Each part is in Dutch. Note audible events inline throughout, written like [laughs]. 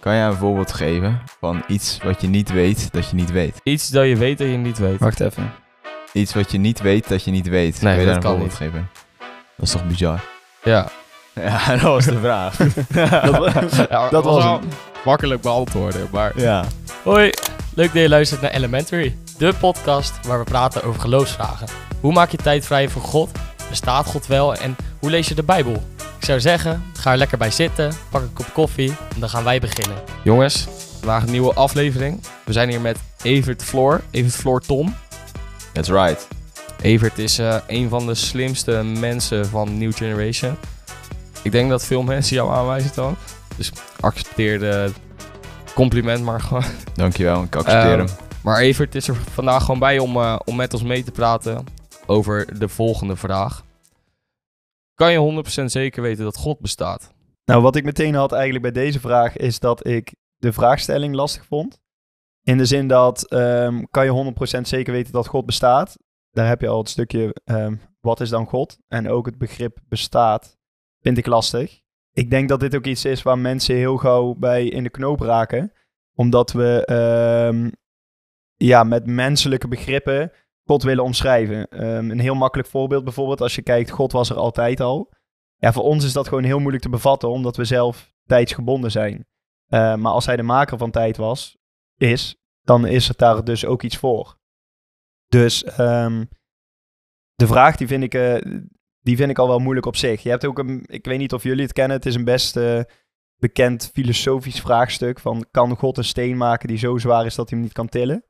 Kan jij een voorbeeld geven van iets wat je niet weet dat je niet weet? Iets dat je weet dat je niet weet. Wacht even. Iets wat je niet weet dat je niet weet. Nee, kan je dat daar een kan voorbeeld geven? Dat is toch bizar? Ja. Ja, [laughs] dat was de vraag. [laughs] Ja, Dat was wel makkelijk beantwoorden, maar... ja. Hoi, leuk dat je luistert naar Elementary, de podcast waar we praten over geloofsvragen. Hoe maak je tijd vrij voor God? Bestaat God wel en hoe lees je de Bijbel? Ik zou zeggen, ga er lekker bij zitten, pak een kop koffie en dan gaan wij beginnen. Jongens, vandaag een nieuwe aflevering. We zijn hier met Evert Floor. Evert Floor Tom. That's right. Evert is eh, een van de slimste mensen van New Generation. Ik denk dat veel [laughs] mensen jou aanwijzen dan. Dus accepteer de compliment maar gewoon. Dankjewel, ik accepteer Ehm, hem. Maar Evert is er vandaag gewoon bij om, eh, om met ons mee te praten over de volgende vraag. Kan je 100% zeker weten dat God bestaat? Nou, wat ik meteen had eigenlijk bij deze vraag is dat ik de vraagstelling lastig vond. In de zin dat, ehm, kan je 100% zeker weten dat God bestaat? Daar heb je al het stukje, ehm, wat is dan God? En ook het begrip bestaat, vind ik lastig. Ik denk dat dit ook iets is waar mensen heel gauw bij in de knoop raken. Omdat we ehm, ja, met menselijke begrippen God willen omschrijven. Ehm, een heel makkelijk voorbeeld bijvoorbeeld, als je kijkt, God was er altijd al. Ja, voor ons is dat gewoon heel moeilijk te bevatten, omdat we zelf tijdsgebonden zijn. Eh, maar als hij de maker van tijd was, is, dan is er daar dus ook iets voor. Dus ehm, de vraag die vind, ik, eh, die vind ik al wel moeilijk op zich. Je hebt ook een, ik weet niet of jullie het kennen, het is een best eh, bekend filosofisch vraagstuk van kan God een steen maken die zo zwaar is dat hij hem niet kan tillen?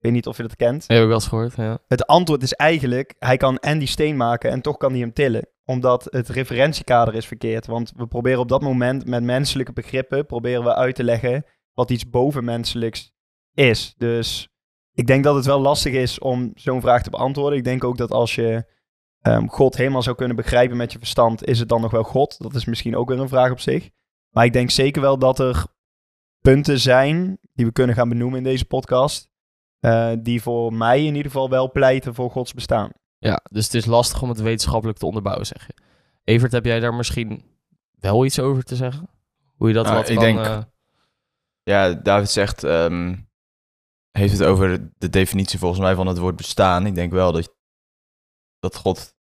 Ik weet niet of je dat kent. Heb ik wel eens gehoord, ja. Het antwoord is eigenlijk, hij kan en die steen maken en toch kan hij hem tillen. Omdat het referentiekader is verkeerd. Want we proberen op dat moment met menselijke begrippen, proberen we uit te leggen wat iets bovenmenselijks is. Dus ik denk dat het wel lastig is om zo'n vraag te beantwoorden. Ik denk ook dat als je ehm, God helemaal zou kunnen begrijpen met je verstand, is het dan nog wel God? Dat is misschien ook weer een vraag op zich. Maar ik denk zeker wel dat er punten zijn die we kunnen gaan benoemen in deze podcast. Eh, die voor mij in ieder geval wel pleiten voor Gods bestaan. Ja, dus het is lastig om het wetenschappelijk te onderbouwen, zeg je. Evert, heb jij daar misschien wel iets over te zeggen? Hoe je dat Nou, wat ik kan... denk- eh, Ja, David zegt, ehm, heeft het over de definitie volgens mij van het woord bestaan. Ik denk wel dat, dat God,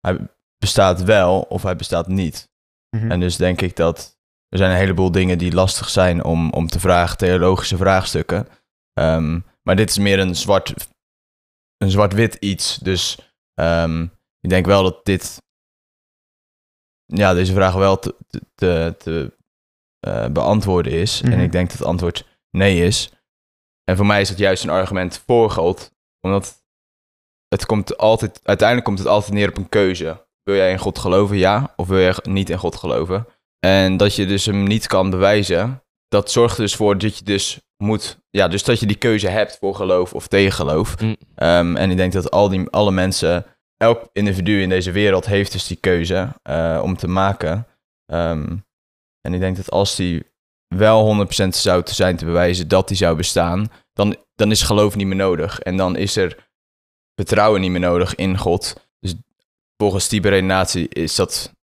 hij bestaat wel of hij bestaat niet. Mhm. En dus denk ik dat er zijn een heleboel dingen die lastig zijn om, om te vragen, theologische vraagstukken. Ehm, maar dit is meer een zwart, een zwart-wit iets. Dus ehm, ik denk wel dat dit, ja, deze vraag wel te, te, te, eh, beantwoorden is. Mhm. En ik denk dat het antwoord nee is. En voor mij is dat juist een argument voor God, omdat het komt altijd, uiteindelijk komt het altijd neer op een keuze. Wil jij in God geloven, ja, of wil jij niet in God geloven? En dat je dus hem niet kan bewijzen, dat zorgt er dus voor dat je dus moet, ja, dus dat je die keuze hebt voor geloof of tegen geloof. Mm. Ehm, en ik denk dat al die, alle mensen, elk individu in deze wereld heeft dus die keuze eh, om te maken. Ehm, en ik denk dat als die wel 100% zou te zijn te bewijzen dat die zou bestaan, dan, dan is geloof niet meer nodig. En dan is er vertrouwen niet meer nodig in God. Dus volgens die beredenatie is dat.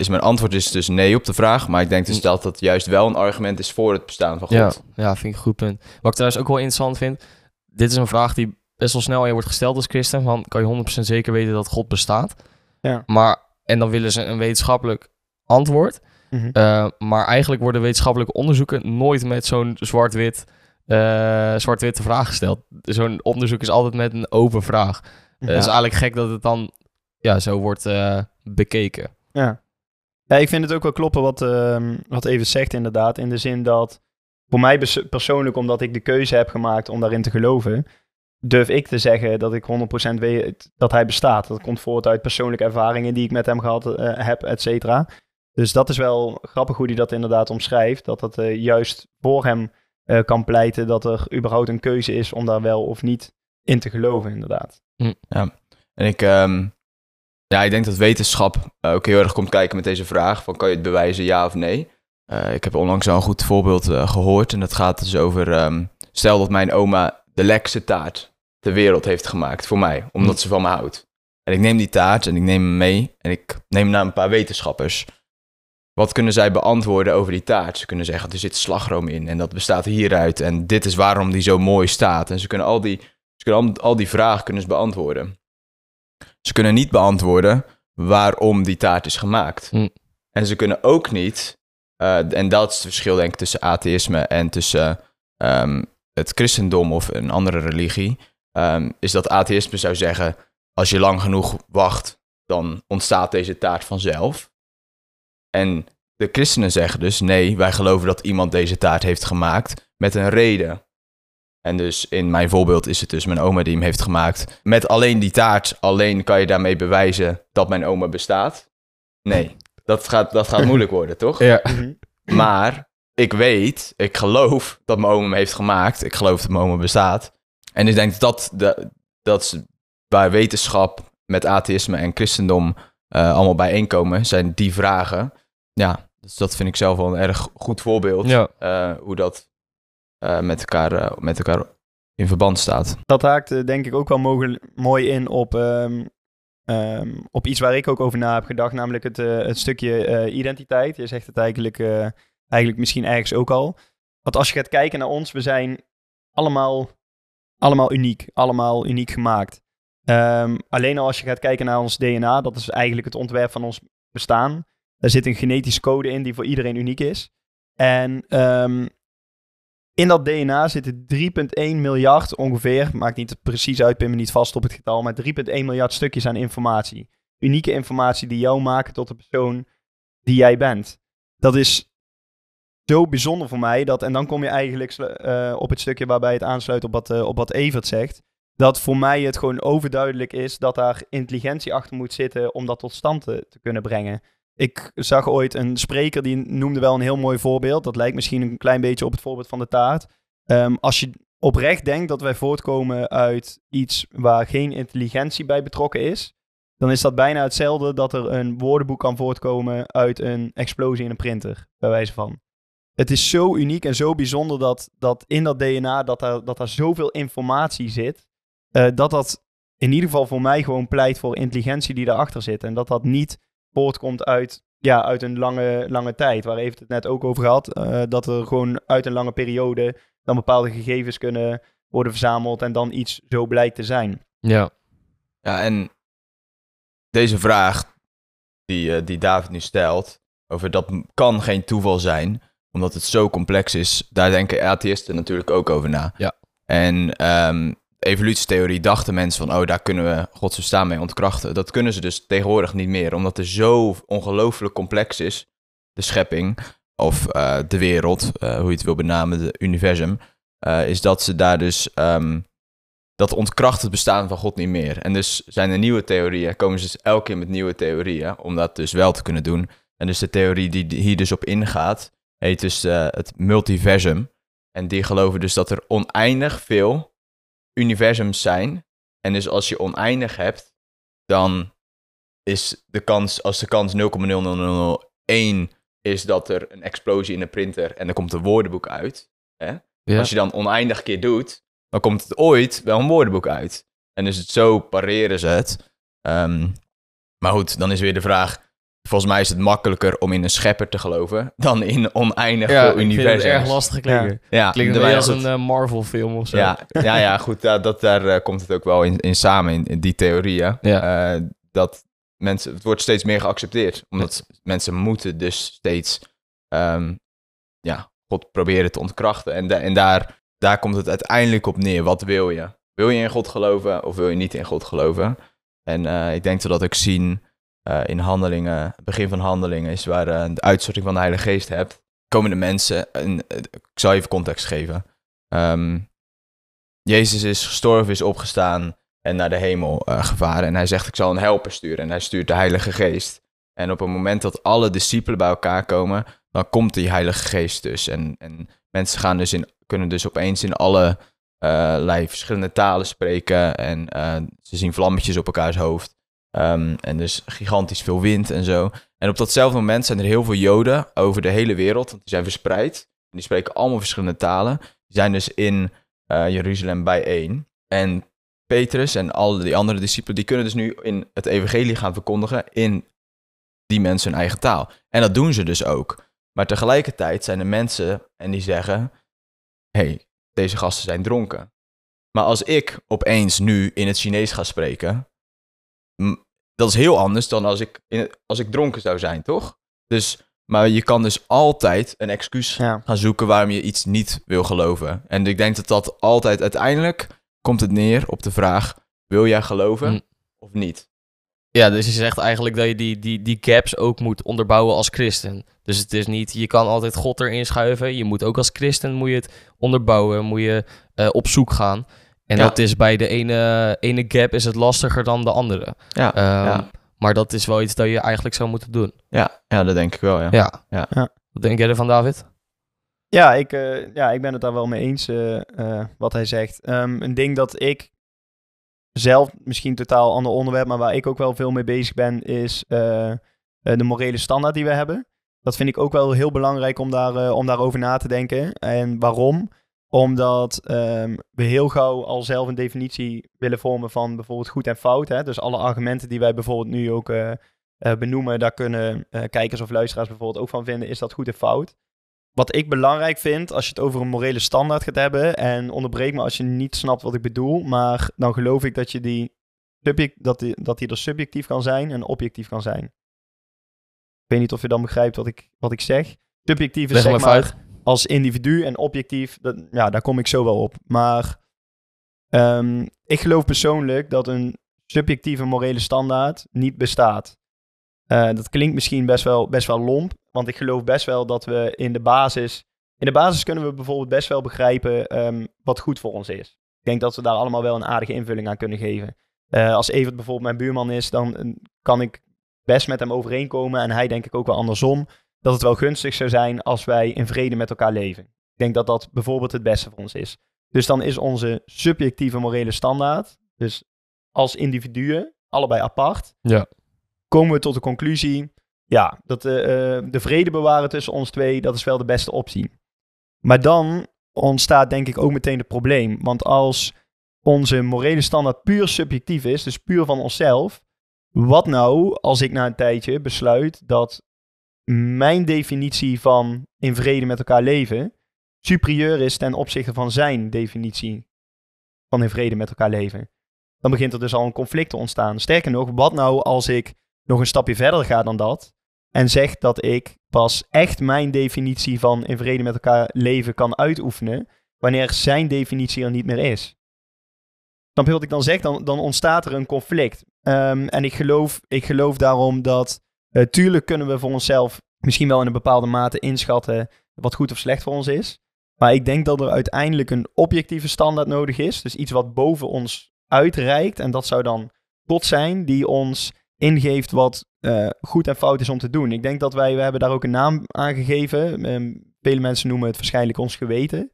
Is mijn antwoord is dus nee op de vraag. Maar ik denk dus dat dat juist wel een argument is voor het bestaan van ja, God. ja, vind ik een goed punt. Wat ik trouwens ook wel interessant vind, dit is een vraag die best wel snel aan je wordt gesteld als christen, van kan je 100% zeker weten dat God bestaat? Ja. Maar, en dan willen ze een wetenschappelijk antwoord, Mhm. Eh, maar eigenlijk worden wetenschappelijke onderzoeken nooit met zo'n zwart-wit, eh, zwart-witte vraag gesteld. Zo'n onderzoek is altijd met een open vraag. Eh, Het is eigenlijk gek dat het dan ja, zo wordt eh, bekeken. Ja. Ja, ik vind het ook wel kloppen wat, ehm wat Even zegt inderdaad. In de zin dat voor mij persoonlijk, omdat ik de keuze heb gemaakt om daarin te geloven, durf ik te zeggen dat ik 100% weet dat hij bestaat. Dat komt voort uit persoonlijke ervaringen die ik met hem gehad eh, heb, et cetera. Dus dat is wel grappig hoe hij dat inderdaad omschrijft. Dat het eh, juist voor hem eh, kan pleiten dat er überhaupt een keuze is om daar wel of niet in te geloven, inderdaad. En ik, ehm, ja, ik denk dat wetenschap eh, ook heel erg komt kijken met deze vraag: van kan je het bewijzen, ja of nee? Eh, ik heb onlangs al een goed voorbeeld eh, gehoord. En dat gaat dus over: ehm, stel dat mijn oma de lekkerste taart ter wereld heeft gemaakt voor mij, omdat ze van me houdt. En ik neem die taart en ik neem hem mee en ik neem naar een paar wetenschappers. wat kunnen zij beantwoorden over die taart? Ze kunnen zeggen, er zit slagroom in en dat bestaat hieruit en dit is waarom die zo mooi staat. En ze kunnen al die, ze kunnen al, al die vragen kunnen ze beantwoorden. Ze kunnen niet beantwoorden waarom die taart is gemaakt. Hm. En ze kunnen ook niet, eh, en dat is het verschil denk ik tussen atheïsme en tussen ehm, het christendom of een andere religie, ehm, is dat atheïsme zou zeggen, als je lang genoeg wacht, dan ontstaat deze taart vanzelf. En de christenen zeggen dus, nee, wij geloven dat iemand deze taart heeft gemaakt met een reden. En dus in mijn voorbeeld is het dus mijn oma die hem heeft gemaakt. Met alleen die taart, alleen kan je daarmee bewijzen dat mijn oma bestaat. Nee, dat gaat, dat gaat moeilijk worden, toch? Ja. Mhm. Maar ik weet, ik geloof dat mijn oma hem heeft gemaakt. Ik geloof dat mijn oma bestaat. En ik denk dat de, dat waar wetenschap met atheïsme en christendom eh, allemaal bijeenkomen, zijn die vragen. Ja, dus dat vind ik zelf wel een erg goed voorbeeld. Ja. eh, hoe dat eh, met, elkaar, eh, met elkaar in verband staat. Dat haakt eh, denk ik ook wel mooi in op, ehm, ehm, op iets waar ik ook over na heb gedacht, namelijk het, het stukje identiteit. Je zegt het eigenlijk, eigenlijk misschien ergens ook al. Want als je gaat kijken naar ons, we zijn allemaal, allemaal uniek, allemaal uniek gemaakt. Ehm, alleen al als je gaat kijken naar ons DNA, dat is eigenlijk het ontwerp van ons bestaan. Er zit een genetische code in die voor iedereen uniek is. En in dat DNA zitten 3,1 miljard ongeveer, maakt niet precies uit, pin me niet vast op het getal, maar 3,1 miljard stukjes aan informatie. Unieke informatie die jou maken tot de persoon die jij bent. Dat is zo bijzonder voor mij, dat, en dan kom je eigenlijk eh, op het stukje waarbij het aansluit op wat, eh, op wat Evert zegt, dat voor mij het gewoon overduidelijk is dat daar intelligentie achter moet zitten om dat tot stand te, te kunnen brengen. Ik zag ooit een spreker die noemde wel een heel mooi voorbeeld. Dat lijkt misschien een klein beetje op het voorbeeld van de taart. Ehm, als je oprecht denkt dat wij voortkomen uit iets waar geen intelligentie bij betrokken is, dan is dat bijna hetzelfde dat er een woordenboek kan voortkomen uit een explosie in een printer, bij wijze van. Het is zo uniek en zo bijzonder dat, dat in dat DNA dat daar, dat daar zoveel informatie zit, eh, dat dat in ieder geval voor mij gewoon pleit voor intelligentie die daarachter zit. En dat dat niet voortkomt uit, ja, uit een lange, lange tijd. Waar heeft het net ook over gehad. eh, dat er gewoon uit een lange periode dan bepaalde gegevens kunnen worden verzameld en dan iets zo blijkt te zijn. Ja. Ja, en deze vraag die, eh, die David nu stelt, over dat kan geen toeval zijn, omdat het zo complex is, daar denken atheïsten natuurlijk ook over na. Ja. En ehm, evolutietheorie dachten mensen van, oh, daar kunnen we Gods bestaan mee ontkrachten. Dat kunnen ze dus tegenwoordig niet meer, omdat er zo ongelooflijk complex is, de schepping, of eh, de wereld, eh, hoe je het wil benamen, de universum, eh, is dat ze daar dus... ehm, dat ontkracht het bestaan van God niet meer. En dus zijn er nieuwe theorieën, komen ze dus elke keer met nieuwe theorieën, om dat dus wel te kunnen doen. En dus de theorie die hier dus op ingaat, heet dus het multiversum. En die geloven dus dat er oneindig veel universums zijn. En dus als je oneindig hebt, dan is de kans, als de kans 0,0001 is dat er een explosie in de printer en er komt een woordenboek uit. Ja. Als je dan oneindig keer doet, dan komt het ooit wel een woordenboek uit. En dus het zo pareren ze het. Ehm, maar goed, dan is weer de vraag. Volgens mij is het makkelijker om in een schepper te geloven dan in oneindig Ja, ik vind het erg lastig klinken. Ja, Klinkt ja, beetje als goed. een eh, Marvel film of zo. Ja, ja, ja, goed, da- dat, daar eh, komt het ook wel in, in samen, in, in die theorieën. Ja. Eh, dat mensen, het wordt steeds meer geaccepteerd. Omdat mensen moeten dus steeds ehm, ja, God proberen te ontkrachten. En, en daar, daar komt het uiteindelijk op neer. Wat wil je? Wil je in God geloven of wil je niet in God geloven? En ik denk dat we dat ook zien eh, in handelingen. Begin van handelingen is waar eh, de uitstorting van de Heilige Geest hebt. Komen de mensen, en, eh, ik zal even context geven. Ehm, Jezus is gestorven, is opgestaan en naar de hemel gevaren. En hij zegt, ik zal een helper sturen. En hij stuurt de Heilige Geest. En op het moment dat alle discipelen bij elkaar komen, dan komt die Heilige Geest dus. En, en mensen gaan dus in, kunnen dus opeens in alle eh verschillende talen spreken. En ze zien vlammetjes op elkaars hoofd. Ehm, en dus gigantisch veel wind en zo. En op datzelfde moment zijn er heel veel Joden over de hele wereld. Want die zijn verspreid. En die spreken allemaal verschillende talen. Die zijn dus in eh, Jeruzalem bijeen. En Petrus en al die andere discipelen, die kunnen dus nu in het evangelie gaan verkondigen in die mensen hun eigen taal. En dat doen ze dus ook. Maar tegelijkertijd zijn er mensen en die zeggen: hey, deze gasten zijn dronken. Maar als ik opeens nu in het Chinees ga spreken, dat is heel anders dan als ik, in als ik dronken zou zijn, toch? Dus, maar je kan dus altijd een excuus Ja. gaan zoeken waarom je iets niet wil geloven. En ik denk dat dat altijd uiteindelijk komt het neer op de vraag: wil jij geloven Mm. of niet? Ja, dus je zegt eigenlijk dat je die, die, die gaps ook moet onderbouwen als christen. Dus het is niet, je kan altijd God erin schuiven. Je moet ook als christen moet je het onderbouwen, moet je eh, op zoek gaan. En Ja. dat is bij de ene, ene gap is het lastiger dan de andere. Ja, Ehm, ja. Maar dat is wel iets dat je eigenlijk zou moeten doen. ja, ja, dat denk ik wel, ja. Ja. Ja. Ja. Wat denk jij ervan, David? Ja, ik, eh, ja, ik ben het daar wel mee eens eh, eh, wat hij zegt. Ehm, een ding dat ik zelf, misschien totaal ander onderwerp, maar waar ik ook wel veel mee bezig ben, is de morele standaard die we hebben. Dat vind ik ook wel heel belangrijk om, daar, eh, om daarover na te denken. En waarom? Omdat ehm, we heel gauw al zelf een definitie willen vormen van bijvoorbeeld goed en fout. Hè? Dus alle argumenten die wij bijvoorbeeld nu ook eh, eh, benoemen, daar kunnen eh, kijkers of luisteraars bijvoorbeeld ook van vinden, is dat goed en fout. Wat ik belangrijk vind, als je het over een morele standaard gaat hebben, en onderbreek me als je niet snapt wat ik bedoel, maar dan geloof ik dat, je die, subject, dat, die, dat die er subjectief kan zijn en objectief kan zijn. Ik weet niet of je dan begrijpt wat ik, wat ik zeg. Subjectief is zeg maar. Als individu en objectief, dat, ja, daar kom ik zo wel op. Maar ehm, ik geloof persoonlijk dat een subjectieve morele standaard niet bestaat. Eh, dat klinkt misschien best wel, best wel lomp, want ik geloof best wel dat we in de basis... In de basis kunnen we bijvoorbeeld best wel begrijpen ehm, wat goed voor ons is. Ik denk dat we daar allemaal wel een aardige invulling aan kunnen geven. Eh, als Evert bijvoorbeeld mijn buurman is, dan eh, kan ik best met hem overeenkomen. En hij denk ik ook wel andersom. Dat het wel gunstig zou zijn als wij in vrede met elkaar leven. Ik denk dat dat bijvoorbeeld het beste voor ons is. Dus dan is onze subjectieve morele standaard, dus als individuen, allebei apart, Ja. komen we tot de conclusie, ja, dat de, eh, de vrede bewaren tussen ons twee, dat is wel de beste optie. Maar dan ontstaat denk ik ook meteen het probleem. Want als onze morele standaard puur subjectief is, dus puur van onszelf, wat nou als ik na een tijdje besluit dat mijn definitie van in vrede met elkaar leven superieur is ten opzichte van zijn definitie van in vrede met elkaar leven? Dan begint er dus al een conflict te ontstaan. Sterker nog, wat nou als ik nog een stapje verder ga dan dat en zeg dat ik pas echt mijn definitie van in vrede met elkaar leven kan uitoefenen wanneer zijn definitie er niet meer is? Snap je wat ik dan zeg? Dan, dan ontstaat er een conflict. Ehm, en ik geloof, ik geloof daarom dat, eh, tuurlijk kunnen we voor onszelf misschien wel in een bepaalde mate inschatten wat goed of slecht voor ons is. Maar ik denk dat er uiteindelijk een objectieve standaard nodig is. Dus iets wat boven ons uitreikt. En dat zou dan God zijn die ons ingeeft wat eh, goed en fout is om te doen. Ik denk dat wij, we hebben daar ook een naam aan gegeven. Ehm, vele mensen noemen het waarschijnlijk ons geweten.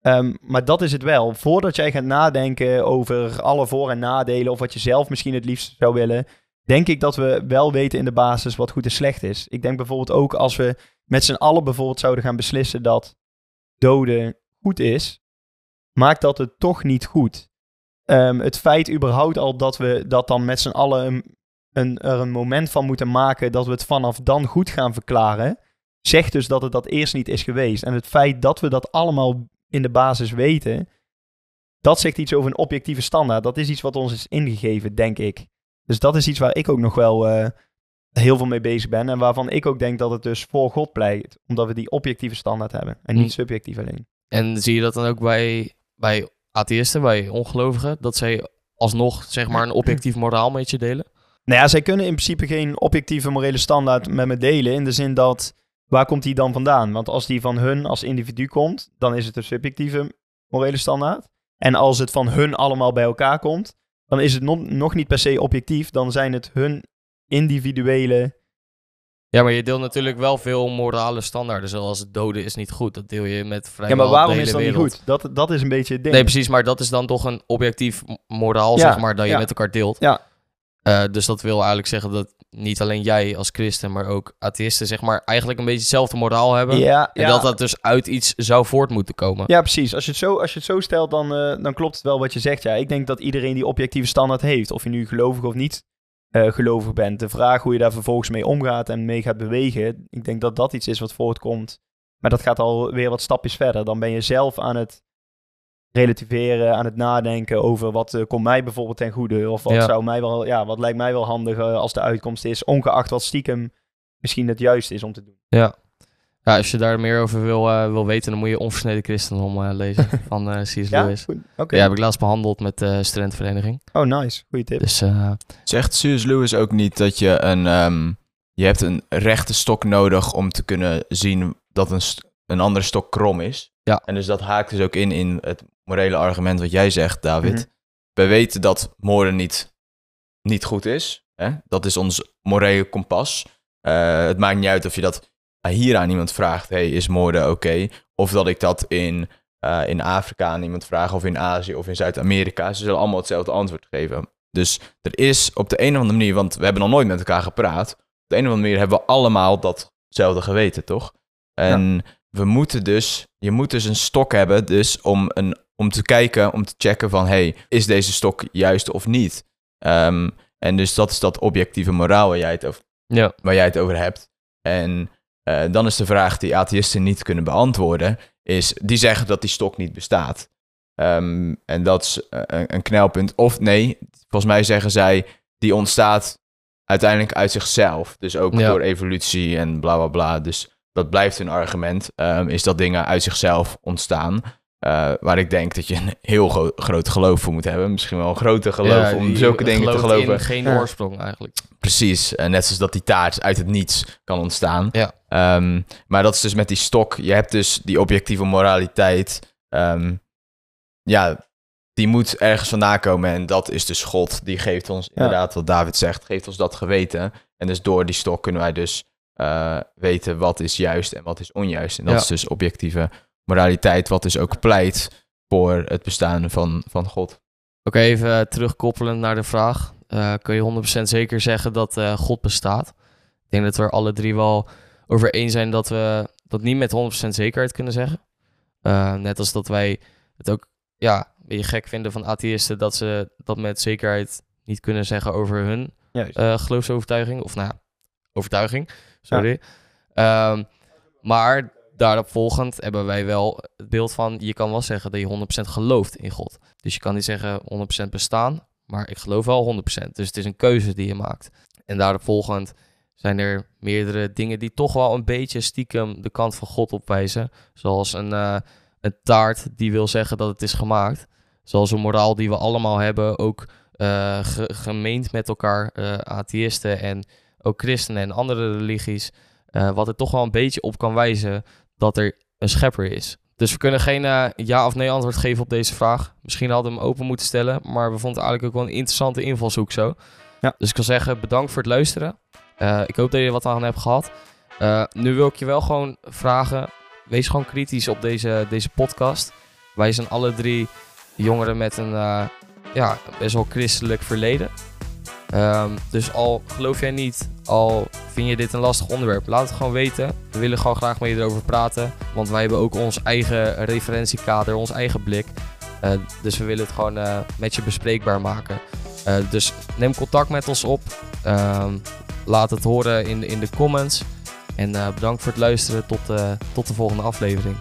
Ehm, maar dat is het wel. Voordat jij gaat nadenken over alle voor- en nadelen, of wat je zelf misschien het liefst zou willen, denk ik dat we wel weten in de basis wat goed en slecht is. Ik denk bijvoorbeeld ook als we met z'n allen bijvoorbeeld zouden gaan beslissen dat doden goed is, maakt dat het toch niet goed. Ehm, het feit überhaupt al dat we dat dan met z'n allen een, een, er een moment van moeten maken dat we het vanaf dan goed gaan verklaren, zegt dus dat het dat eerst niet is geweest. En het feit dat we dat allemaal in de basis weten, dat zegt iets over een objectieve standaard. Dat is iets wat ons is ingegeven, denk ik. Dus dat is iets waar ik ook nog wel eh, heel veel mee bezig ben. En waarvan ik ook denk dat het dus voor God pleit. Omdat we die objectieve standaard hebben. En niet Hm. subjectief alleen. En zie je dat dan ook bij, bij atheïsten, bij ongelovigen, dat zij alsnog zeg maar een objectief moraal met je delen? Nou ja, zij kunnen in principe geen objectieve morele standaard met me delen. In de zin dat, waar komt die dan vandaan? Want als die van hun als individu komt, dan is het een subjectieve morele standaard. En als het van hun allemaal bij elkaar komt, dan is het nog, nog niet per se objectief. Dan zijn het hun individuele... Ja, maar je deelt natuurlijk wel veel morale standaarden, zoals het doden is niet goed. Dat deel je met Ja, vrijwel maar waarom de is dat niet goed? Dat, dat is een beetje het ding. Nee, precies, maar dat is dan toch een objectief moraal, Ja, zeg maar, dat je ja. met elkaar deelt. Ja. Eh, dus dat wil eigenlijk zeggen dat niet alleen jij als christen, maar ook atheïsten, zeg maar, eigenlijk een beetje hetzelfde moraal hebben. ja, En ja. dat dat dus uit iets zou voort moeten komen. Ja, precies. Als je het zo, als je het zo stelt, dan, eh, dan klopt het wel wat je zegt. Ja, ik denk dat iedereen die objectieve standaard heeft. Of je nu gelovig of niet eh, gelovig bent. De vraag hoe je daar vervolgens mee omgaat en mee gaat bewegen, ik denk dat dat iets is wat voortkomt. Maar dat gaat alweer wat stapjes verder. Dan ben je zelf aan het relativeren, aan het nadenken over wat uh, komt mij bijvoorbeeld ten goede. Of wat, zou mij wel, ja, wat lijkt mij wel handig uh, als de uitkomst is, ongeacht wat stiekem misschien het juiste is om te doen. Ja, ja, als je daar meer over wil, uh, wil weten, dan moet je Onversneden Christendom uh, lezen [laughs] van uh, C.S. ja? Lewis. Okay. Ja, heb ik laatst behandeld met de studentenvereniging. Oh, nice. Goeie tip. Dus, Zegt C.S. Lewis ook niet dat je een... Um, je hebt een rechte stok nodig om te kunnen zien dat een, een andere stok krom is. Ja. En dus dat haakt dus ook in in het morele argument wat jij zegt, David. Mm We weten dat moorden niet, niet goed is. Hè? Dat is ons morele kompas. het maakt niet uit of je dat hier aan iemand vraagt, hey, is moorden oké? Of dat ik dat in, uh, in Afrika aan iemand vraag, of in Azië of in Zuid-Amerika. Ze zullen allemaal hetzelfde antwoord geven. Dus er is op de een of andere manier, want we hebben nog nooit met elkaar gepraat. Op de een of andere manier hebben we allemaal datzelfde geweten, toch? En ja. We moeten dus, je moet dus een stok hebben, dus om, een, om te kijken, om te checken van, hey, is deze stok juist of niet? Um, en dus dat is dat objectieve moraal waar jij het over, ja. waar jij het over hebt. En uh, dan is de vraag die atheïsten niet kunnen beantwoorden, is die zeggen dat die stok niet bestaat. Um, en dat is uh, een, een knelpunt. Of nee, volgens mij zeggen zij, die ontstaat uiteindelijk uit zichzelf. Dus ook ja. door evolutie en bla bla bla. Dus dat blijft hun argument, um, is dat dingen uit zichzelf ontstaan. Uh, waar ik denk dat je een heel gro groot geloof voor moet hebben. Misschien wel een grote geloof ja, om zulke dingen te geloven. In geen ja. oorsprong eigenlijk. Precies, uh, net zoals dat die taart uit het niets kan ontstaan. Ja. Um, maar dat is dus met die stok. Je hebt dus die objectieve moraliteit. Um, ja, die moet ergens vandaan komen. En dat is dus God. Die geeft ons, ja. inderdaad, wat David zegt, geeft ons dat geweten. En dus door die stok kunnen wij dus uh, weten wat is juist en wat is onjuist. En dat is dus objectieve moraliteit, wat dus ook pleit voor het bestaan van, van God. Oké, okay, even terugkoppelend naar de vraag. Uh, kun je 100% zeker zeggen dat uh, God bestaat? Ik denk dat we er alle drie wel over eens zijn dat we dat niet met 100% zekerheid kunnen zeggen. Uh, net als dat wij het ook ja, een beetje gek vinden van atheïsten dat ze dat met zekerheid niet kunnen zeggen over hun geloofsovertuiging. Of nou ja, overtuiging, sorry. Ja. Um, maar daarop volgend hebben wij wel het beeld van... je kan wel zeggen dat je 100% gelooft in God. Dus je kan niet zeggen 100% bestaan, maar ik geloof wel 100%. Dus het is een keuze die je maakt. En daarop volgend zijn er meerdere dingen die toch wel een beetje stiekem de kant van God opwijzen. Zoals een, uh, een taart die wil zeggen dat het is gemaakt. Zoals een moraal die we allemaal hebben, ook uh, ge gemeend met elkaar, uh, atheïsten en ook christenen en andere religies. wat er toch wel een beetje op kan wijzen dat er een schepper is. Dus we kunnen geen uh, ja of nee antwoord geven op deze vraag. Misschien hadden we hem open moeten stellen, maar we vonden het eigenlijk ook wel een interessante invalshoek zo. Ja. Dus ik wil zeggen, bedankt voor het luisteren. Uh, ik hoop dat je er wat aan hebt gehad. Nu wil ik je wel gewoon vragen, wees gewoon kritisch op deze, deze podcast. Wij zijn alle drie jongeren met een ja, best wel christelijk verleden. Um, dus al geloof jij niet, al vind je dit een lastig onderwerp, laat het gewoon weten. We willen gewoon graag met je erover praten, want wij hebben ook ons eigen referentiekader, ons eigen blik. Uh, dus we willen het gewoon uh, met je bespreekbaar maken. Uh, dus neem contact met ons op. laat het horen in, in de comments. En bedankt voor het luisteren. Tot, tot de volgende aflevering.